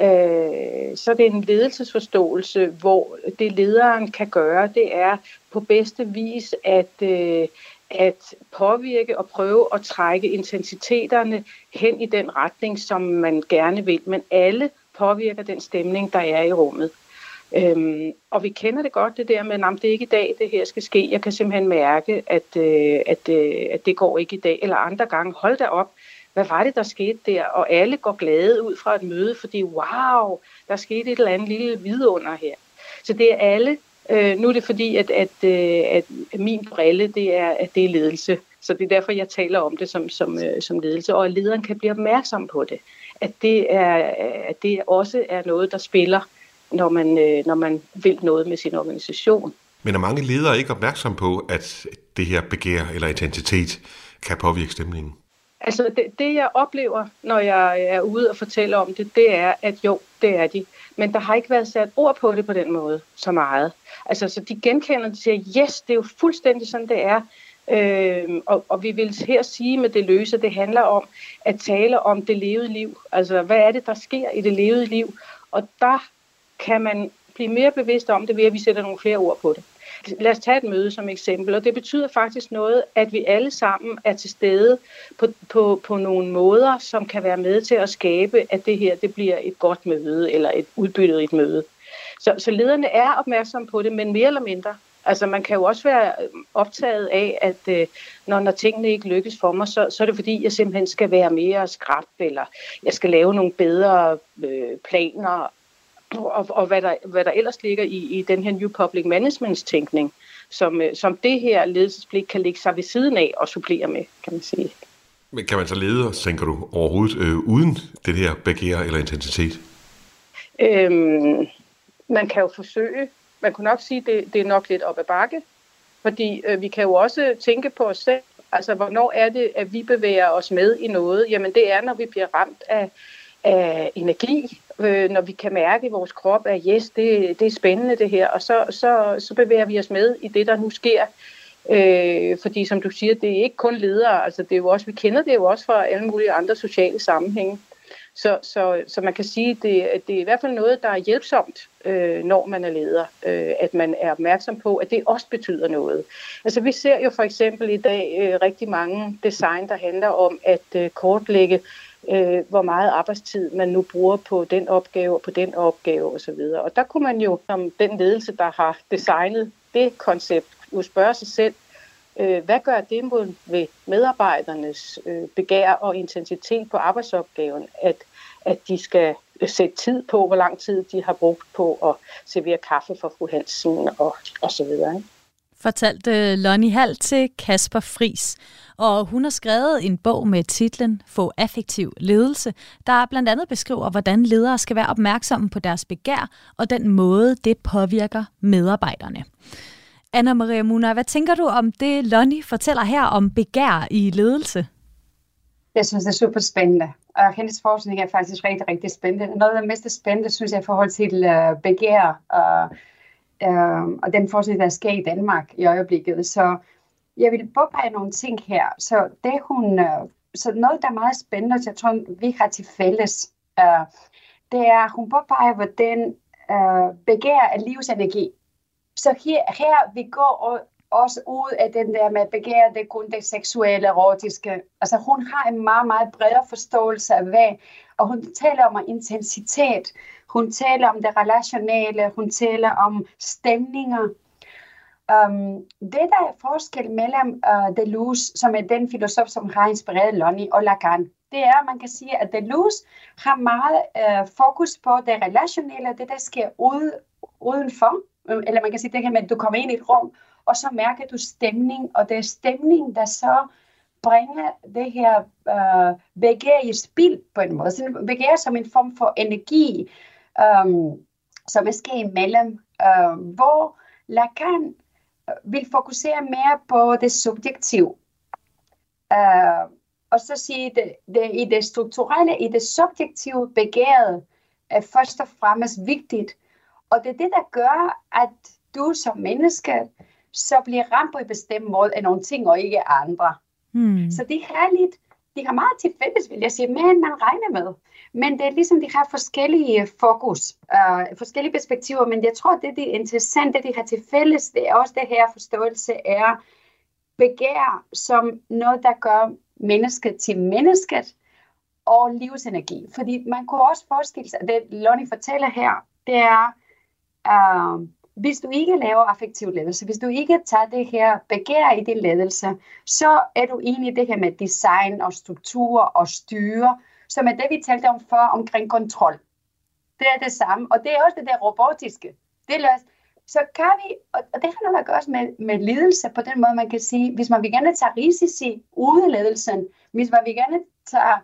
øh, så er det en ledelsesforståelse, hvor det lederen kan gøre, det er på bedste vis at, øh, at påvirke og prøve at trække intensiteterne hen i den retning, som man gerne vil. Men alle påvirker den stemning, der er i rummet. Øhm, og vi kender det godt, det der med, at det er ikke i dag, det her skal ske. Jeg kan simpelthen mærke, at, øh, at, øh, at det går ikke i dag. Eller andre gange, hold da op, hvad var det, der skete der? Og alle går glade ud fra et møde, fordi wow, der skete et eller andet lille vidunder her. Så det er alle. Øh, nu er det fordi, at, at, at, at min brille, det er, at det er ledelse. Så det er derfor, jeg taler om det som, som, øh, som ledelse, og at lederen kan blive opmærksom på det. At det, er, at det også er noget, der spiller når man, øh, når man vil noget med sin organisation. Men er mange ledere ikke opmærksom på, at det her begær eller identitet kan påvirke stemningen? Altså det, det, jeg oplever, når jeg er ude og fortæller om det, det er, at jo, det er de. Men der har ikke været sat ord på det på den måde så meget. Altså, så de genkender det siger, yes, det er jo fuldstændig sådan, det er. Øh, og, og vi vil her sige med det løse, det handler om at tale om det levede liv. Altså, hvad er det, der sker i det levede liv? Og der kan man blive mere bevidst om det ved, at vi sætter nogle flere ord på det. lad os tage et møde som eksempel, og det betyder faktisk noget, at vi alle sammen er til stede på, på, på nogle måder, som kan være med til at skabe, at det her det bliver et godt møde, eller et udbyttet et møde. Så, så lederne er opmærksomme på det, men mere eller mindre. Altså man kan jo også være optaget af, at øh, når, når tingene ikke lykkes for mig, så, så er det fordi, jeg simpelthen skal være mere skrab, eller jeg skal lave nogle bedre øh, planer, og, og hvad, der, hvad der ellers ligger i, i den her New Public Management tænkning, som, øh, som det her ledelsespligt kan ligge sig ved siden af og supplere med, kan man sige. Men kan man så lede, tænker du, overhovedet øh, uden det her begær eller intensitet? Øhm, man kan jo forsøge. Man kunne nok sige, at det, det er nok lidt op ad bakke. Fordi øh, vi kan jo også tænke på os selv. Altså, hvornår er det, at vi bevæger os med i noget? Jamen, det er, når vi bliver ramt af, af energi, øh, når vi kan mærke i vores krop, at yes, det, det er spændende det her, og så, så, så bevæger vi os med i det, der nu sker. Øh, fordi som du siger, det er ikke kun ledere, altså det er jo også, vi kender det jo også fra alle mulige andre sociale sammenhænge. Så, så, så man kan sige, at det, det er i hvert fald noget, der er hjælpsomt, øh, når man er leder, øh, at man er opmærksom på, at det også betyder noget. Altså vi ser jo for eksempel i dag øh, rigtig mange design, der handler om at øh, kortlægge øh, hvor meget arbejdstid man nu bruger på den opgave og på den opgave osv. Og, og der kunne man jo, som den ledelse, der har designet det koncept, jo spørge sig selv, øh, hvad gør det mod ved medarbejdernes øh, begær og intensitet på arbejdsopgaven, at, at de skal sætte tid på, hvor lang tid de har brugt på at servere kaffe for fru Hansen og, og så videre. Ikke? Fortalte øh, Lonnie Hall til Kasper Fris. Og hun har skrevet en bog med titlen Få affektiv ledelse, der blandt andet beskriver, hvordan ledere skal være opmærksomme på deres begær og den måde, det påvirker medarbejderne. Anna Maria Muna, hvad tænker du om det, Lonnie fortæller her om begær i ledelse? Jeg synes, det er super spændende. Og hendes forskning er faktisk rigtig, rigtig spændende. Noget af det mest spændende, synes jeg, i forhold til øh, begær og øh, og den forskning, der sker i Danmark i øjeblikket. Så jeg vil påpege nogle ting her. Så det hun, øh, så noget, der er meget spændende, jeg tror, vi har til fælles, øh, det er, hun påpeger, hvordan øh, begær er livsenergi. Så her, her vi går også ud af den der med begær, det kun det seksuelle, erotiske. Altså hun har en meget, meget bredere forståelse af hvad, og hun taler om intensitet, hun taler om det relationale, hun taler om stemninger, Um, det, der er forskel mellem uh, Deleuze, som er den filosof, som har inspireret Lonnie og Lacan, det er, at man kan sige, at Deleuze har meget uh, fokus på det relationelle, det der sker ude, udenfor. Um, eller man kan sige det her med, at du kommer ind i et rum, og så mærker du stemning, og det er stemning, der så bringer det her øh, begær i spil på en måde. Så begær som en form for energi, øh, som er sket imellem, øh, hvor Lacan øh, vil fokusere mere på det subjektive. Øh, og så sige, det, det, i det strukturelle, i det subjektive begæret, er først og fremmest vigtigt. Og det er det, der gør, at du som menneske så bliver ramt på en bestemt måde af nogle ting, og ikke andre. Hmm. Så det er lidt, de har meget til fælles, vil jeg sige, men man regner med. Men det er ligesom, de har forskellige fokus, uh, forskellige perspektiver, men jeg tror, det, det er interessant, det de har til fælles, det er også det her forståelse er begær som noget, der gør mennesket til mennesket og livsenergi. Fordi man kunne også forestille sig, det Lonnie fortæller her, det er, uh, hvis du ikke laver affektiv ledelse, hvis du ikke tager det her begær i din ledelse, så er du egentlig i det her med design og struktur og styre, som er det, vi talte om før omkring kontrol. Det er det samme, og det er også det der robotiske. Det er så kan vi, og det har noget at gøre med, med ledelse på den måde, man kan sige, hvis man vil gerne tage risici ud af ledelsen, hvis man vil gerne tage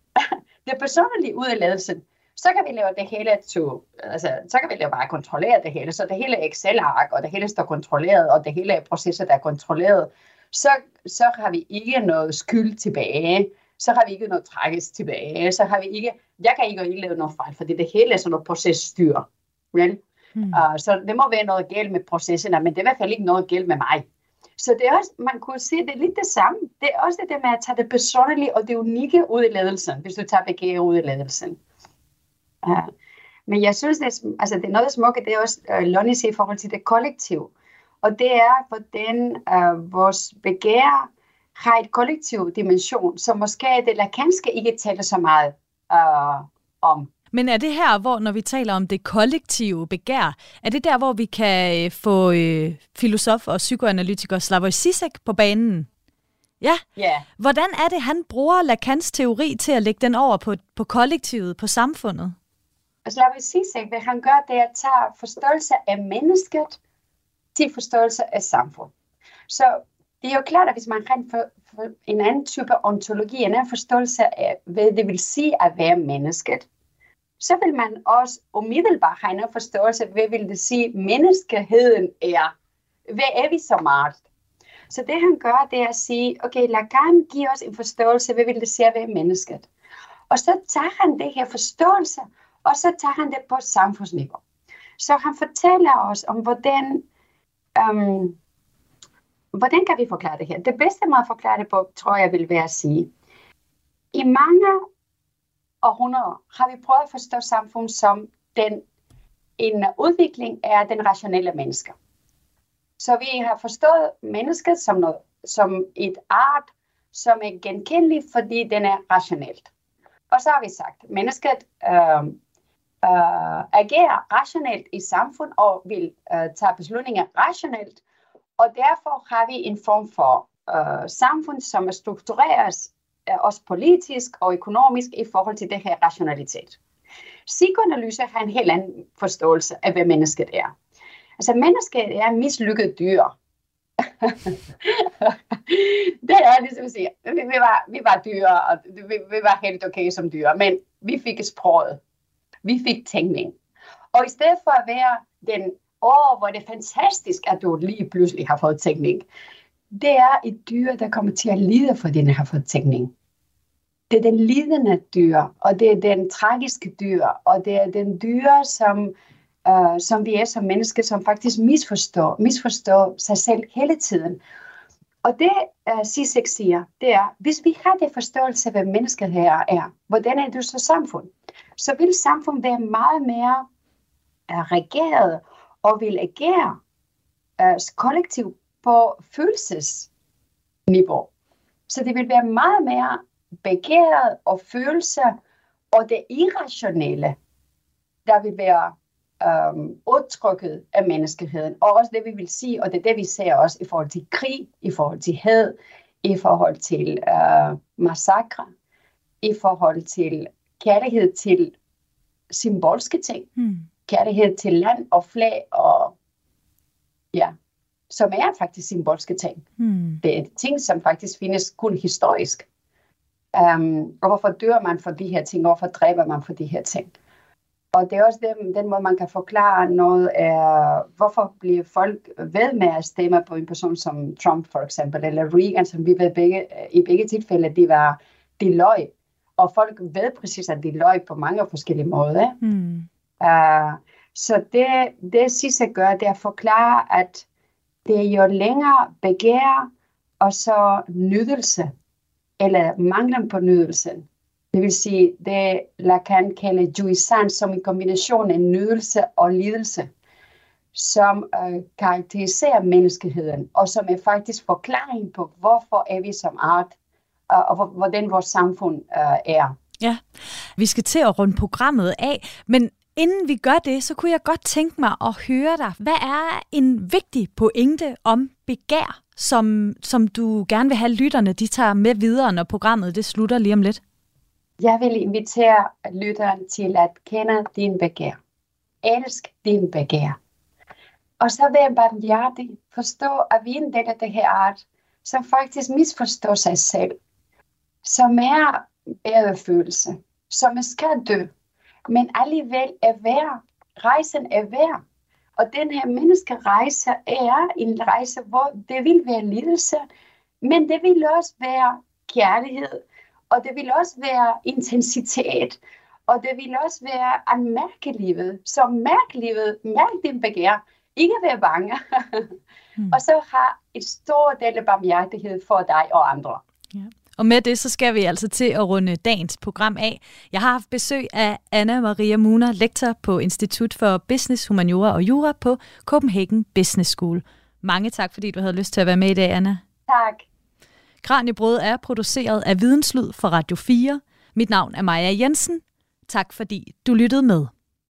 det personlige ud af ledelsen, så kan vi lave det hele to, altså, så kan vi lave bare kontrollere det hele, så det hele er Excel-ark, og det hele står kontrolleret, og det hele er processer, der er kontrolleret, så, så har vi ikke noget skyld tilbage, så har vi ikke noget trækkes tilbage, så har vi ikke, jeg kan ikke lave noget fejl, fordi det hele er sådan noget processtyr. Right? Hmm. Uh, så det må være noget galt med processerne, men det er i hvert fald ikke noget galt med mig. Så det er også, man kunne sige, det er lidt det samme. Det er også det der med at tage det personlige og det unikke ud i ledelsen, hvis du tager begge ud i ledelsen. Men jeg synes, det er, altså, det er noget smukke, det er også uh, Lonnie siger i forhold til det kollektiv. Og Og det er, hvordan øh, vores begær har et kollektiv dimension, som måske det lakanske ikke taler så meget øh, om. Men er det her, hvor når vi taler om det kollektive begær, er det der, hvor vi kan øh, få øh, filosof og psykoanalytiker Slavoj Zizek på banen? Ja. Ja. Hvordan er det, han bruger Lacans teori til at lægge den over på, på kollektivet, på samfundet? Slavoj Zizek, hvad han gør, det er at tage forståelse af mennesket til forståelse af samfund. Så det er jo klart, at hvis man har en, for, for en anden type ontologi, en anden forståelse af, hvad det vil sige at være mennesket, så vil man også umiddelbart have en forståelse af, hvad vil det sige, menneskeheden er. Hvad er vi så meget? Så det han gør, det er at sige, okay, Lacan giver os en forståelse, hvad vil det sige at være mennesket? Og så tager han det her forståelse, og så tager han det på samfundsniveau. Så han fortæller os om, hvordan, øhm, hvordan kan vi forklare det her? Det bedste måde at forklare det på, tror jeg, vil være at sige, i mange århundreder har vi prøvet at forstå samfundet som den, en udvikling af den rationelle menneske. Så vi har forstået mennesket som, noget, som et art, som er genkendeligt, fordi den er rationelt. Og så har vi sagt, at mennesket øh, øh, agerer rationelt i samfund og vil øh, tage beslutninger rationelt. Og derfor har vi en form for øh, samfund, som er struktureret øh, også politisk og økonomisk i forhold til det her rationalitet. Psykoanalyse har en helt anden forståelse af, hvad mennesket er. Altså, mennesket er mislykket dyr. det er ligesom at sige, vi, vi, var, vi var dyr, og vi, vi var helt okay som dyr, men vi fik sproget. Vi fik tænkning. Og i stedet for at være den år, hvor det er fantastisk, at du lige pludselig har fået tænkning, det er et dyr, der kommer til at lide, for den her fortænkning. tænkning. Det er den lidende dyr, og det er den tragiske dyr, og det er den dyr, som øh, som vi er som mennesker, som faktisk misforstår, misforstår sig selv hele tiden. Og det, uh, Sisek siger, det er, hvis vi har det forståelse, hvad mennesket her er, hvordan er det så samfund? Så vil samfundet være meget mere øh, regeret og vil agere uh, kollektivt på følelsesniveau. Så det vil være meget mere begæret og følelser og det irrationelle, der vil være øhm, udtrykket af menneskeheden, og også det, vi vil sige, og det er det, vi ser også i forhold til krig, i forhold til had, i forhold til øh, massakre, i forhold til kærlighed til symbolske ting, mm. kærlighed til land og flag, og ja, som er faktisk symbolske ting. Mm. Det er ting, som faktisk findes kun historisk. Um, og hvorfor dør man for de her ting, hvorfor dræber man for de her ting? Og det er også den, den måde, man kan forklare noget er, hvorfor bliver folk ved med at stemme på en person som Trump for eksempel, eller Reagan, som vi ved begge, i begge tilfælde, de var de løg. Og folk ved præcis, at de løg på mange forskellige måder. Mm. Uh, så det, det sidste gør, det er at forklare, at det er jo længere begær, og så nydelse, eller manglen på nydelsen, det vil sige, det Lacan kalder jouissance som en kombination af nydelse og lidelse, som øh, karakteriserer menneskeheden, og som er faktisk forklaring på, hvorfor er vi som art, øh, og hvordan vores samfund øh, er. Ja, vi skal til at runde programmet af, men inden vi gør det, så kunne jeg godt tænke mig at høre dig. Hvad er en vigtig pointe om begær, som, som du gerne vil have lytterne, de tager med videre, når programmet det slutter lige om lidt? Jeg vil invitere lytteren til at kende din begær. Elsk din begær. Og så være barmhjertig. Forstå, at vi er en del af det her art, som faktisk misforstår sig selv. Som er ærefølelse. Som skal dø. Men alligevel er værd. Rejsen er værd. Og den her menneskerejse er en rejse, hvor det vil være lidelse, men det vil også være kærlighed, og det vil også være intensitet, og det vil også være at mærke livet. Så mærk livet, mærk din begær, ikke være bange. mm. Og så har et stort del af barmhjertighed for dig og andre. Ja. Og med det, så skal vi altså til at runde dagens program af. Jeg har haft besøg af Anna Maria Muner, lektor på Institut for Business, Humaniora og Jura på Copenhagen Business School. Mange tak, fordi du havde lyst til at være med i dag, Anna. Tak. Kranjebrød er produceret af Videnslyd for Radio 4. Mit navn er Maja Jensen. Tak fordi du lyttede med.